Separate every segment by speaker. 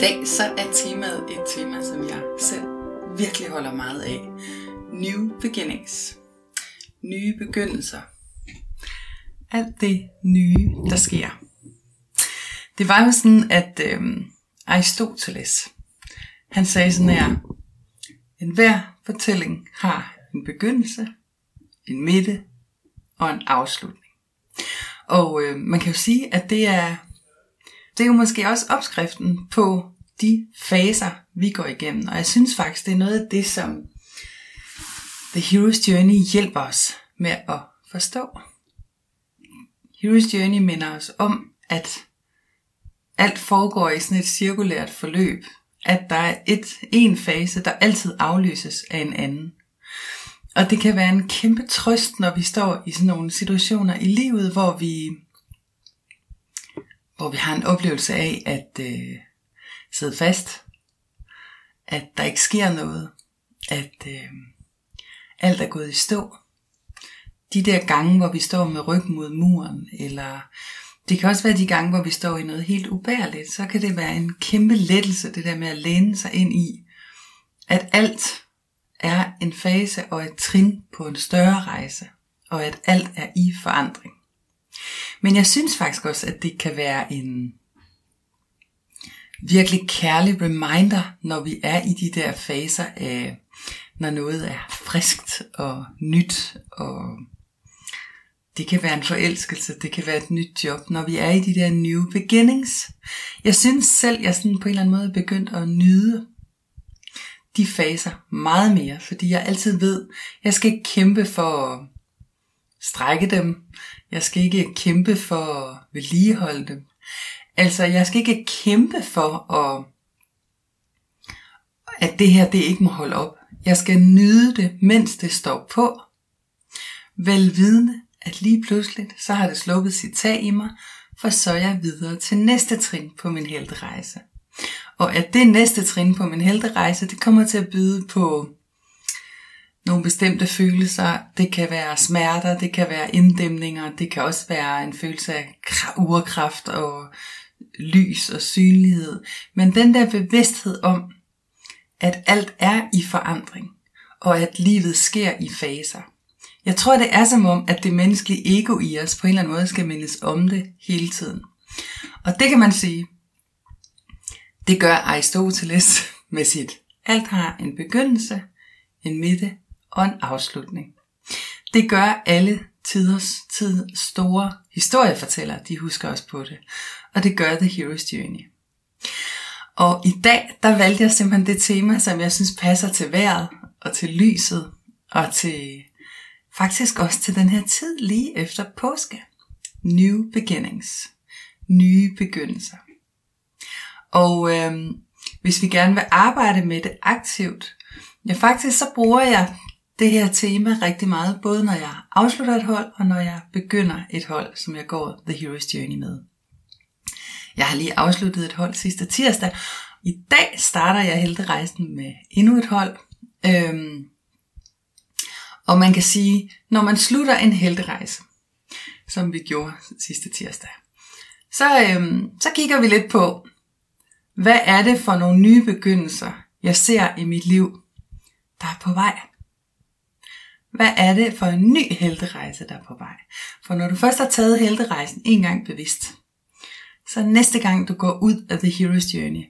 Speaker 1: Dag så er temaet et tema, som jeg selv virkelig holder meget af. New beginnings. Nye begyndelser. Alt det nye, der sker. Det var jo sådan, at øh, Aristoteles, han sagde sådan her, en hver fortælling har en begyndelse, en midte og en afslutning. Og øh, man kan jo sige, at det er, det er jo måske også opskriften på de faser, vi går igennem. Og jeg synes faktisk, det er noget af det, som The Hero's Journey hjælper os med at forstå. Hero's Journey minder os om, at alt foregår i sådan et cirkulært forløb. At der er et, en fase, der altid afløses af en anden. Og det kan være en kæmpe trøst, når vi står i sådan nogle situationer i livet, hvor vi, hvor vi har en oplevelse af at øh, sidde fast, at der ikke sker noget, at øh, alt er gået i stå. De der gange, hvor vi står med ryggen mod muren, eller det kan også være de gange, hvor vi står i noget helt ubærligt, så kan det være en kæmpe lettelse, det der med at læne sig ind i, at alt er en fase og et trin på en større rejse, og at alt er i forandring. Men jeg synes faktisk også, at det kan være en virkelig kærlig reminder, når vi er i de der faser af, når noget er friskt og nyt, og det kan være en forelskelse, det kan være et nyt job, når vi er i de der new beginnings. Jeg synes selv, jeg sådan på en eller anden måde er begyndt at nyde de faser meget mere, fordi jeg altid ved, jeg skal kæmpe for at strække dem. Jeg skal ikke kæmpe for at vedligeholde dem. Altså, jeg skal ikke kæmpe for at, at det her, det ikke må holde op. Jeg skal nyde det, mens det står på. Velvidende, at lige pludselig, så har det sluppet sit tag i mig, for så er jeg videre til næste trin på min helterejse. Og at det næste trin på min helterejse, det kommer til at byde på nogle bestemte følelser. Det kan være smerter, det kan være inddæmninger, det kan også være en følelse af urkraft og lys og synlighed. Men den der bevidsthed om, at alt er i forandring, og at livet sker i faser. Jeg tror, det er som om, at det menneskelige ego i os på en eller anden måde skal mindes om det hele tiden. Og det kan man sige, det gør Aristoteles med sit alt har en begyndelse, en midte og en afslutning. Det gør alle tiders tid store historiefortællere, de husker også på det. Og det gør The Hero's Journey. Og i dag, der valgte jeg simpelthen det tema, som jeg synes passer til vejret og til lyset og til faktisk også til den her tid lige efter påske. New beginnings. Nye begyndelser. Og øhm, hvis vi gerne vil arbejde med det aktivt, ja faktisk så bruger jeg det her tema rigtig meget, både når jeg afslutter et hold, og når jeg begynder et hold, som jeg går The Hero's Journey med. Jeg har lige afsluttet et hold sidste tirsdag. I dag starter jeg helterejsen med endnu et hold. Øhm, og man kan sige, når man slutter en helterejse, som vi gjorde sidste tirsdag, så, øhm, så kigger vi lidt på, hvad er det for nogle nye begyndelser, jeg ser i mit liv, der er på vej? Hvad er det for en ny helterejse, der er på vej? For når du først har taget helterejsen en gang bevidst, så næste gang du går ud af The Hero's Journey,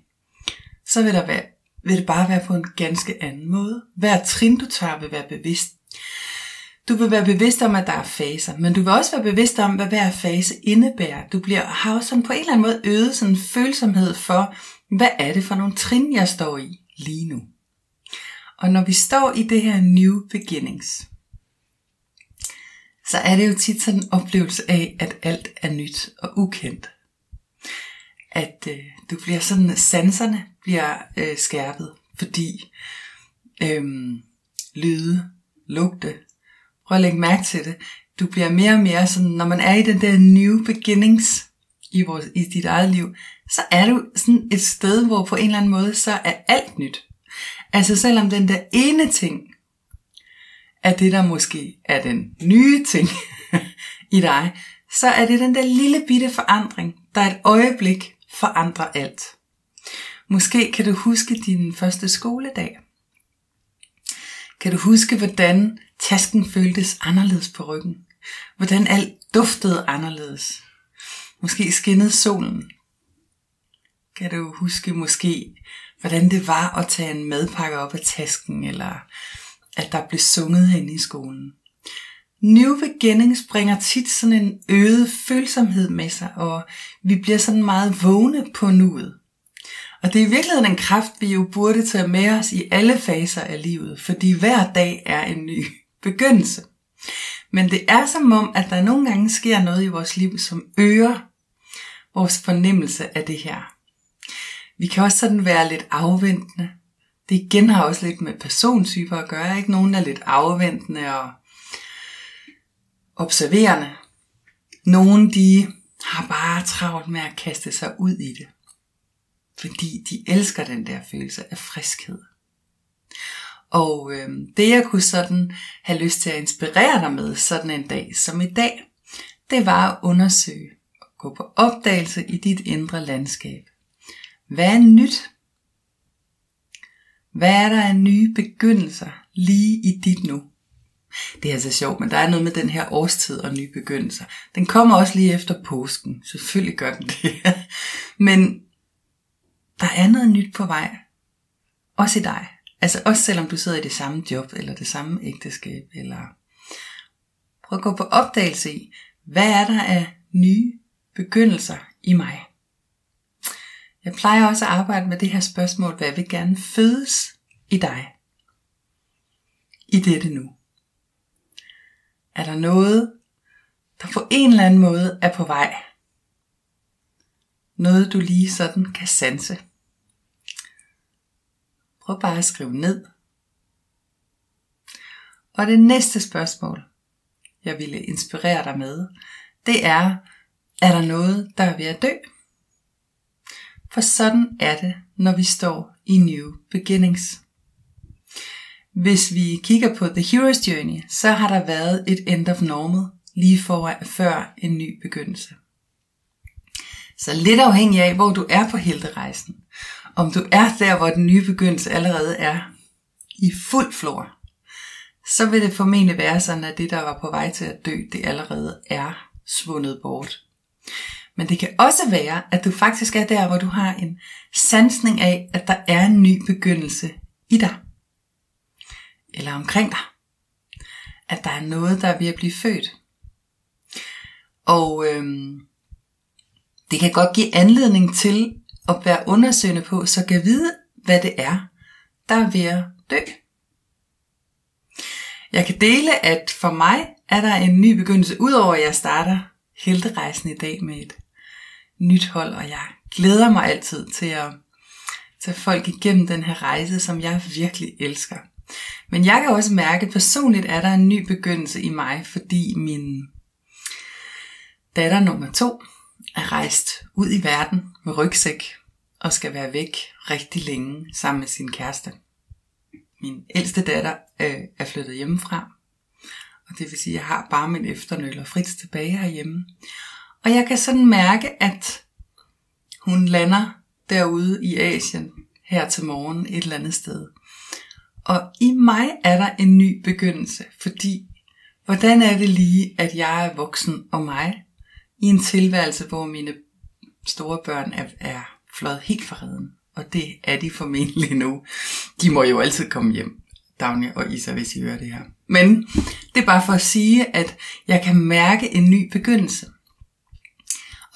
Speaker 1: så vil, der være, vil det bare være på en ganske anden måde. Hver trin du tager vil være bevidst. Du vil være bevidst om, at der er faser, men du vil også være bevidst om, hvad hver fase indebærer. Du bliver, har sådan på en eller anden måde øget sådan en følsomhed for, hvad er det for nogle trin, jeg står i lige nu? Og når vi står i det her new beginnings, så er det jo tit sådan en oplevelse af, at alt er nyt og ukendt. at øh, du bliver sådan, øh, sanserne bliver øh, skærpet, fordi øh, lyde, lugte, prøv at lægge mærke til det, du bliver mere og mere sådan, når man er i den der new beginnings i, vores, i dit eget liv, så er du sådan et sted, hvor på en eller anden måde, så er alt nyt. Altså selvom den der ene ting, er det der måske er den nye ting i dig, så er det den der lille bitte forandring, der et øjeblik forandrer alt. Måske kan du huske din første skoledag. Kan du huske, hvordan tasken føltes anderledes på ryggen? Hvordan alt duftede anderledes? Måske skinnede solen. Kan du huske måske, hvordan det var at tage en madpakke op af tasken, eller at der blev sunget hen i skolen? New beginnings bringer tit sådan en øget følsomhed med sig, og vi bliver sådan meget vågne på nuet. Og det er i virkeligheden en kraft, vi jo burde tage med os i alle faser af livet, fordi hver dag er en ny begyndelse. Men det er som om, at der nogle gange sker noget i vores liv, som øger vores fornemmelse af det her. Vi kan også sådan være lidt afventende. Det igen har også lidt med persontyper at gøre. Ikke nogen er lidt afventende og observerende. Nogen de har bare travlt med at kaste sig ud i det. Fordi de elsker den der følelse af friskhed. Og øh, det jeg kunne sådan have lyst til at inspirere dig med sådan en dag som i dag, det var at undersøge og gå på opdagelse i dit indre landskab. Hvad er nyt? Hvad er der af nye begyndelser lige i dit nu? Det er altså sjovt, men der er noget med den her årstid og nye begyndelser. Den kommer også lige efter påsken. Selvfølgelig gør den det. men der er noget nyt på vej. Også i dig. Altså også selvom du sidder i det samme job, eller det samme ægteskab, eller prøv at gå på opdagelse i, hvad er der af nye begyndelser i mig? Jeg plejer også at arbejde med det her spørgsmål, hvad vil gerne fødes i dig? I dette nu. Er der noget, der på en eller anden måde er på vej? Noget du lige sådan kan sanse. Prøv bare at skrive ned. Og det næste spørgsmål, jeg ville inspirere dig med, det er, er der noget, der er ved at dø? For sådan er det, når vi står i New Beginnings. Hvis vi kigger på The Hero's Journey, så har der været et end of normal lige for, før en ny begyndelse. Så lidt afhængig af, hvor du er på helterejsen, om du er der, hvor den nye begyndelse allerede er i fuld flor, så vil det formentlig være sådan, at det, der var på vej til at dø, det allerede er svundet bort. Men det kan også være, at du faktisk er der, hvor du har en sansning af, at der er en ny begyndelse i dig. Eller omkring dig. At der er noget, der er ved at blive født. Og øhm, det kan godt give anledning til at være undersøgende på, så kan vide, hvad det er, der er ved at dø. Jeg kan dele, at for mig er der en ny begyndelse, udover at jeg starter helterejsen i dag med et nyt hold, og jeg glæder mig altid til at tage folk igennem den her rejse, som jeg virkelig elsker. Men jeg kan også mærke, at personligt er der en ny begyndelse i mig, fordi min datter nummer to er rejst ud i verden med rygsæk og skal være væk rigtig længe sammen med sin kæreste. Min ældste datter øh, er flyttet hjemmefra, og det vil sige, at jeg har bare min efternøller frit tilbage herhjemme. Og jeg kan sådan mærke, at hun lander derude i Asien her til morgen et eller andet sted. Og i mig er der en ny begyndelse, fordi hvordan er det lige, at jeg er voksen og mig i en tilværelse, hvor mine store børn er, er fløjet helt fra redden. Og det er de formentlig nu. De må jo altid komme hjem, Dagny og Isa, hvis I hører det her. Men det er bare for at sige, at jeg kan mærke en ny begyndelse.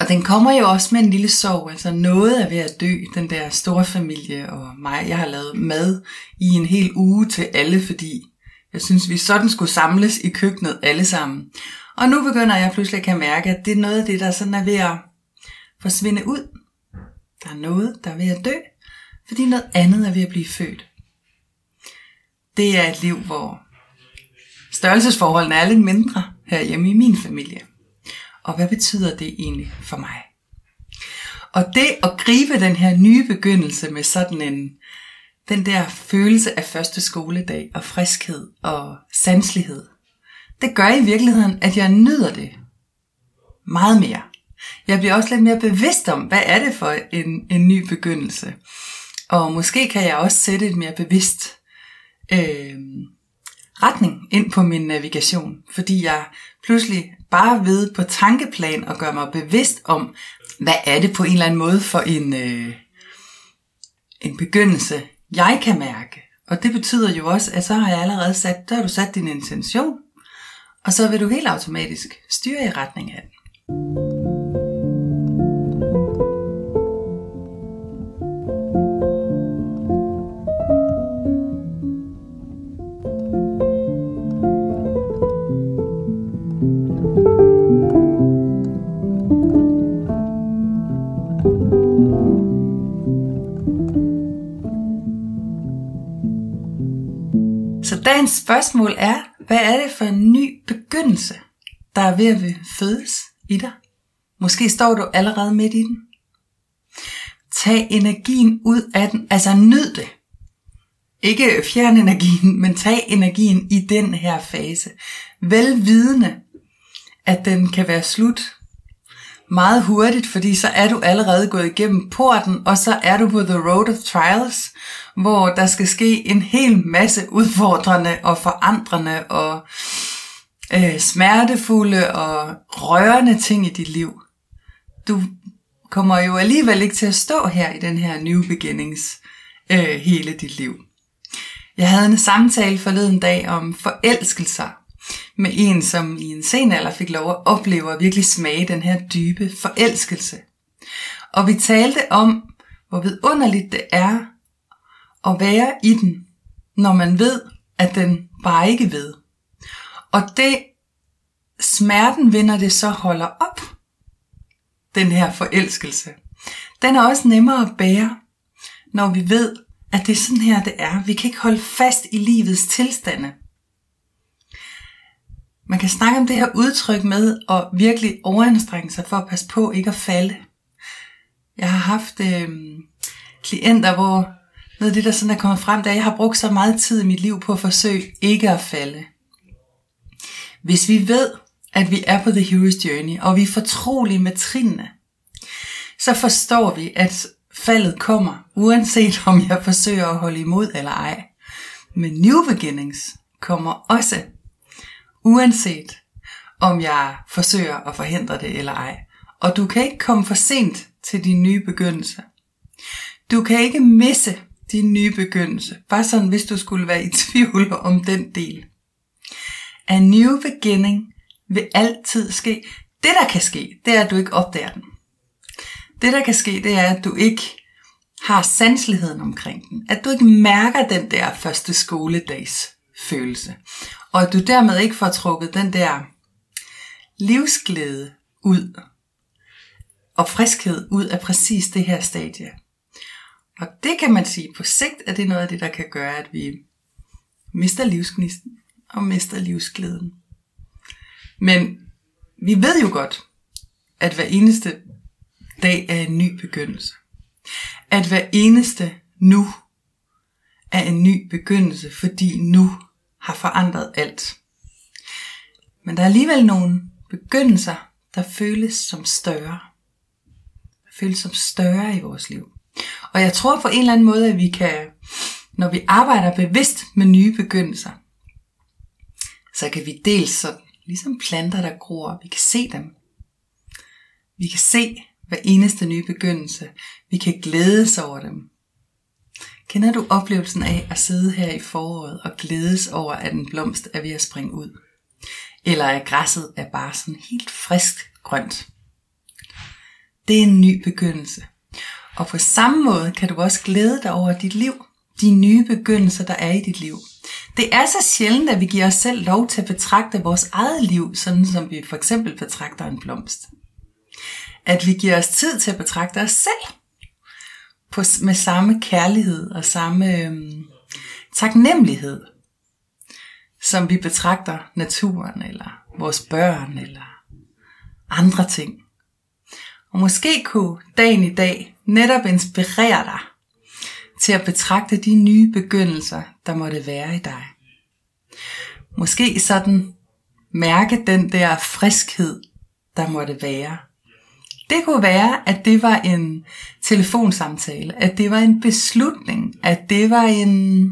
Speaker 1: Og den kommer jo også med en lille sorg, altså noget er ved at dø, den der store familie og mig. Jeg har lavet mad i en hel uge til alle, fordi jeg synes, vi sådan skulle samles i køkkenet alle sammen. Og nu begynder jeg pludselig at kan mærke, at det er noget af det, der sådan er ved at forsvinde ud. Der er noget, der er ved at dø, fordi noget andet er ved at blive født. Det er et liv, hvor størrelsesforholdene er lidt mindre herhjemme i min familie. Og hvad betyder det egentlig for mig? Og det at gribe den her nye begyndelse med sådan en, den der følelse af første skoledag og friskhed og sanslighed, det gør i virkeligheden, at jeg nyder det meget mere. Jeg bliver også lidt mere bevidst om, hvad er det for en, en ny begyndelse. Og måske kan jeg også sætte et mere bevidst øh, retning ind på min navigation, fordi jeg pludselig bare ved på tankeplan at gøre mig bevidst om, hvad er det på en eller anden måde for en, øh, en begyndelse, jeg kan mærke. Og det betyder jo også, at så har jeg allerede sat, der har du sat din intention, og så vil du helt automatisk styre i retning af den. Spørgsmål er, hvad er det for en ny begyndelse, der er ved at fødes i dig? Måske står du allerede midt i den. Tag energien ud af den, altså nyd det. Ikke fjern energien, men tag energien i den her fase. Velvidende, at den kan være slut meget hurtigt, fordi så er du allerede gået igennem porten, og så er du på the road of trials, hvor der skal ske en hel masse udfordrende og forandrende og øh, smertefulde og rørende ting i dit liv. Du kommer jo alligevel ikke til at stå her i den her new beginnings øh, hele dit liv. Jeg havde en samtale forleden dag om forelskelser med en, som i en sen alder fik lov at opleve og virkelig smage den her dybe forelskelse. Og vi talte om, hvor vidunderligt det er at være i den, når man ved, at den bare ikke ved. Og det smerten ved, når det så holder op, den her forelskelse, den er også nemmere at bære, når vi ved, at det er sådan her, det er. Vi kan ikke holde fast i livets tilstande. Man kan snakke om det her udtryk med at virkelig overanstrenge sig for at passe på ikke at falde. Jeg har haft øh, klienter, hvor noget af det, der sådan er kommet frem, det er, at jeg har brugt så meget tid i mit liv på at forsøge ikke at falde. Hvis vi ved, at vi er på The Hero's Journey, og vi er fortrolige med trinene, så forstår vi, at faldet kommer, uanset om jeg forsøger at holde imod eller ej. Men New Beginnings kommer også uanset om jeg forsøger at forhindre det eller ej. Og du kan ikke komme for sent til din nye begyndelse. Du kan ikke misse din nye begyndelse, bare sådan hvis du skulle være i tvivl om den del. A new beginning vil altid ske. Det der kan ske, det er at du ikke opdager den. Det der kan ske, det er at du ikke har sansligheden omkring den. At du ikke mærker den der første skoledags følelse. Og at du dermed ikke får trukket den der livsglæde ud og friskhed ud af præcis det her stadie. Og det kan man sige på sigt, at det er noget af det, der kan gøre, at vi mister livsgnisten og mister livsglæden. Men vi ved jo godt, at hver eneste dag er en ny begyndelse. At hver eneste nu er en ny begyndelse, fordi nu har forandret alt. Men der er alligevel nogle begyndelser, der føles som større. Der føles som større i vores liv. Og jeg tror på en eller anden måde, at vi kan, når vi arbejder bevidst med nye begyndelser, så kan vi dels sådan, ligesom planter, der gror, vi kan se dem. Vi kan se hver eneste nye begyndelse. Vi kan glædes over dem. Kender du oplevelsen af at sidde her i foråret og glædes over, at en blomst er ved at springe ud? Eller at græsset er bare sådan helt frisk grønt? Det er en ny begyndelse. Og på samme måde kan du også glæde dig over dit liv, de nye begyndelser, der er i dit liv. Det er så sjældent, at vi giver os selv lov til at betragte vores eget liv, sådan som vi for eksempel betragter en blomst. At vi giver os tid til at betragte os selv på, med samme kærlighed og samme øh, taknemmelighed, som vi betragter naturen, eller vores børn, eller andre ting. Og måske kunne dagen i dag netop inspirere dig til at betragte de nye begyndelser, der måtte være i dig. Måske sådan mærke den der friskhed, der måtte være. Det kunne være, at det var en telefonsamtale, at det var en beslutning, at det var en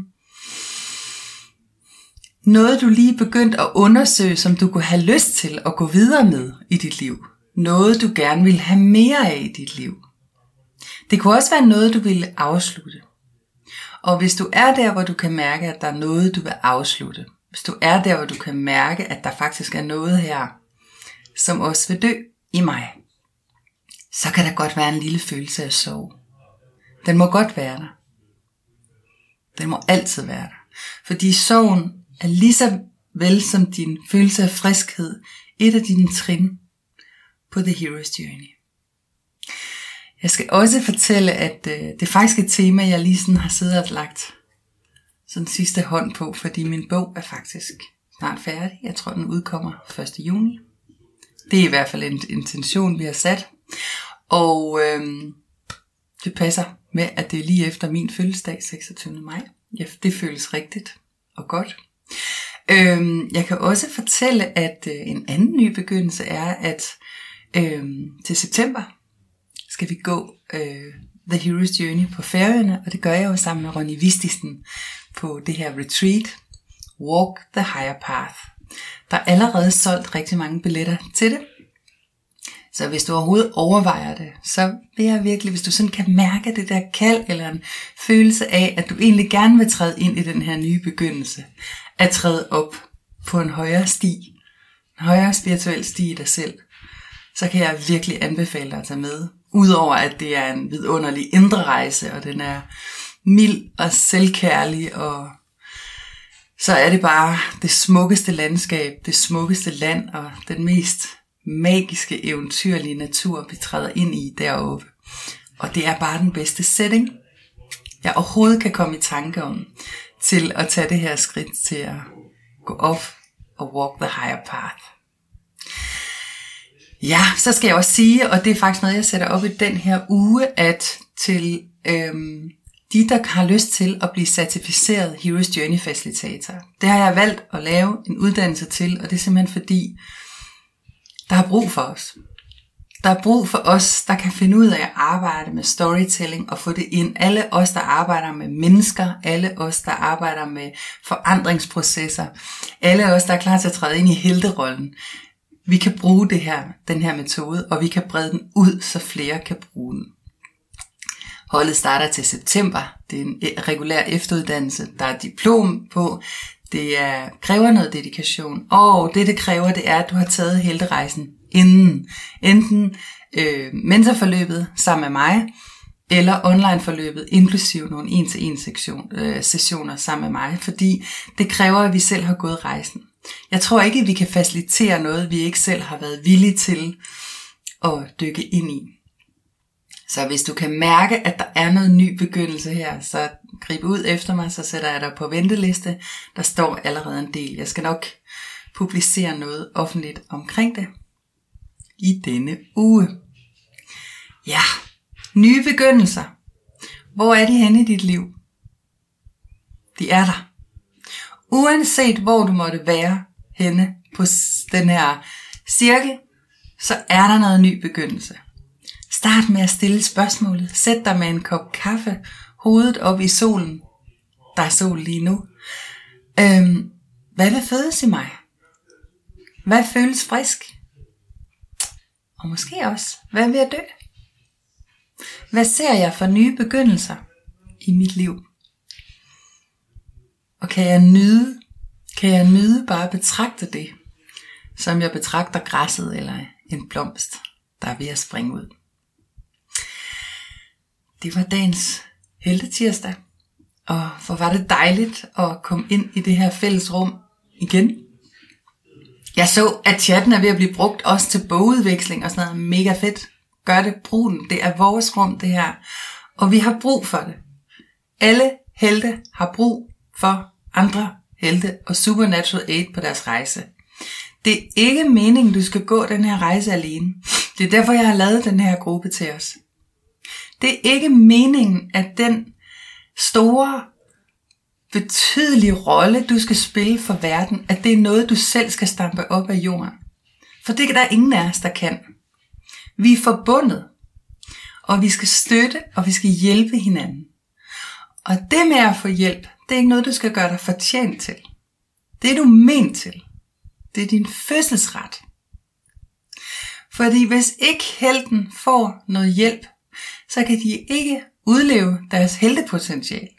Speaker 1: noget du lige begyndte at undersøge, som du kunne have lyst til at gå videre med i dit liv. Noget du gerne vil have mere af i dit liv. Det kunne også være noget, du ville afslutte. Og hvis du er der, hvor du kan mærke, at der er noget, du vil afslutte, hvis du er der, hvor du kan mærke, at der faktisk er noget her, som også vil dø i mig, så kan der godt være en lille følelse af sorg. Den må godt være der. Den må altid være der. Fordi sorgen er lige så vel som din følelse af friskhed et af dine trin på The Hero's Journey. Jeg skal også fortælle, at øh, det er faktisk et tema, jeg lige sådan har siddet og lagt sådan sidste hånd på, fordi min bog er faktisk snart færdig. Jeg tror, den udkommer 1. juni. Det er i hvert fald en intention, vi har sat. Og øhm, det passer med, at det er lige efter min fødselsdag, 26. maj. Ja, det føles rigtigt og godt. Øhm, jeg kan også fortælle, at øh, en anden ny begyndelse er, at øhm, til september skal vi gå øh, The Hero's Journey på færøerne, og det gør jeg jo sammen med Ronny Vistisen på det her retreat, Walk the Higher Path. Der er allerede solgt rigtig mange billetter til det, så hvis du overhovedet overvejer det, så vil jeg virkelig, hvis du sådan kan mærke det der kald eller en følelse af, at du egentlig gerne vil træde ind i den her nye begyndelse, at træde op på en højere sti, en højere spirituel sti i dig selv, så kan jeg virkelig anbefale dig at tage med. Udover at det er en vidunderlig indre rejse, og den er mild og selvkærlig, og så er det bare det smukkeste landskab, det smukkeste land, og den mest magiske, eventyrlige natur, vi træder ind i deroppe. Og det er bare den bedste setting, jeg overhovedet kan komme i tanke om, til at tage det her skridt til at gå op og walk the higher path. Ja, så skal jeg også sige, og det er faktisk noget, jeg sætter op i den her uge, at til øhm, de, der har lyst til at blive certificeret Heroes Journey Facilitator, det har jeg valgt at lave en uddannelse til, og det er simpelthen fordi, der er brug for os. Der er brug for os, der kan finde ud af at arbejde med storytelling og få det ind. Alle os, der arbejder med mennesker, alle os, der arbejder med forandringsprocesser, alle os, der er klar til at træde ind i helterollen. Vi kan bruge det her, den her metode, og vi kan brede den ud, så flere kan bruge den. Holdet starter til september. Det er en e- regulær efteruddannelse. Der er diplom på. Det er, kræver noget dedikation. Og det, det kræver, det er, at du har taget helterejsen inden. Enten øh, mentorforløbet sammen med mig, eller online-forløbet, inklusive nogle en-til-en sektion, øh, sessioner sammen med mig, fordi det kræver, at vi selv har gået rejsen. Jeg tror ikke, at vi kan facilitere noget, vi ikke selv har været villige til at dykke ind i. Så hvis du kan mærke, at der er noget ny begyndelse her, så grib ud efter mig, så sætter jeg dig på venteliste. Der står allerede en del. Jeg skal nok publicere noget offentligt omkring det i denne uge. Ja, nye begyndelser. Hvor er de henne i dit liv? De er der. Uanset hvor du måtte være henne på den her cirkel, så er der noget ny begyndelse. Start med at stille spørgsmålet. Sæt dig med en kop kaffe, hovedet op i solen. Der er sol lige nu. Øhm, hvad vil fødes i mig? Hvad føles frisk? Og måske også, hvad vil jeg dø? Hvad ser jeg for nye begyndelser i mit liv? Og kan jeg nyde, kan jeg nyde bare betragte det, som jeg betragter græsset eller en blomst, der er ved at springe ud. Det var dagens tirsdag, og hvor var det dejligt at komme ind i det her fælles rum igen. Jeg så, at chatten er ved at blive brugt også til bogudveksling og sådan noget. Mega fedt. Gør det, brug den. Det er vores rum, det her. Og vi har brug for det. Alle helte har brug for andre helte og supernatural aid på deres rejse. Det er ikke meningen, du skal gå den her rejse alene. Det er derfor, jeg har lavet den her gruppe til os. Det er ikke meningen, at den store, betydelige rolle, du skal spille for verden, at det er noget, du selv skal stampe op af jorden. For det er der ingen af os, der kan. Vi er forbundet, og vi skal støtte, og vi skal hjælpe hinanden. Og det med at få hjælp, det er ikke noget, du skal gøre dig fortjent til. Det er du ment til. Det er din fødselsret. Fordi hvis ikke helten får noget hjælp, så kan de ikke udleve deres heltepotentiale.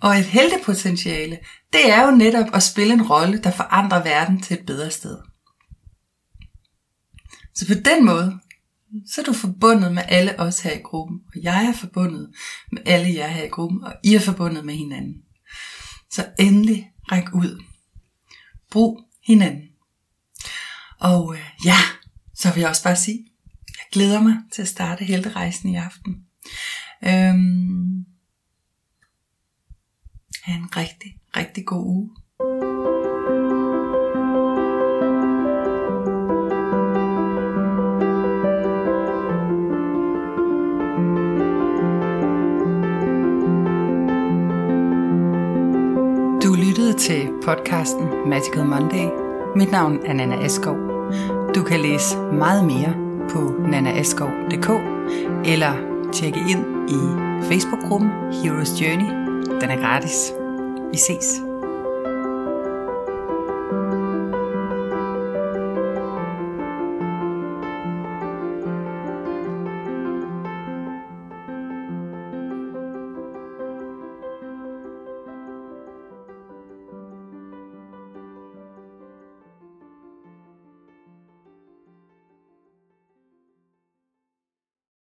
Speaker 1: Og et heltepotentiale, det er jo netop at spille en rolle, der forandrer verden til et bedre sted. Så på den måde, så er du forbundet med alle os her i gruppen, og jeg er forbundet med alle jer her i gruppen, og I er forbundet med hinanden. Så endelig ræk ud. Brug hinanden. Og øh, ja, så vil jeg også bare sige, glæder mig til at starte helterejsen i aften. Øhm, have en rigtig, rigtig god uge. Du lyttede til podcasten Magical Monday. Mit navn er Nana Eskov. Du kan læse meget mere på nanaeskov.dk eller tjekke ind i Facebook-gruppen Heroes Journey. Den er gratis. Vi ses.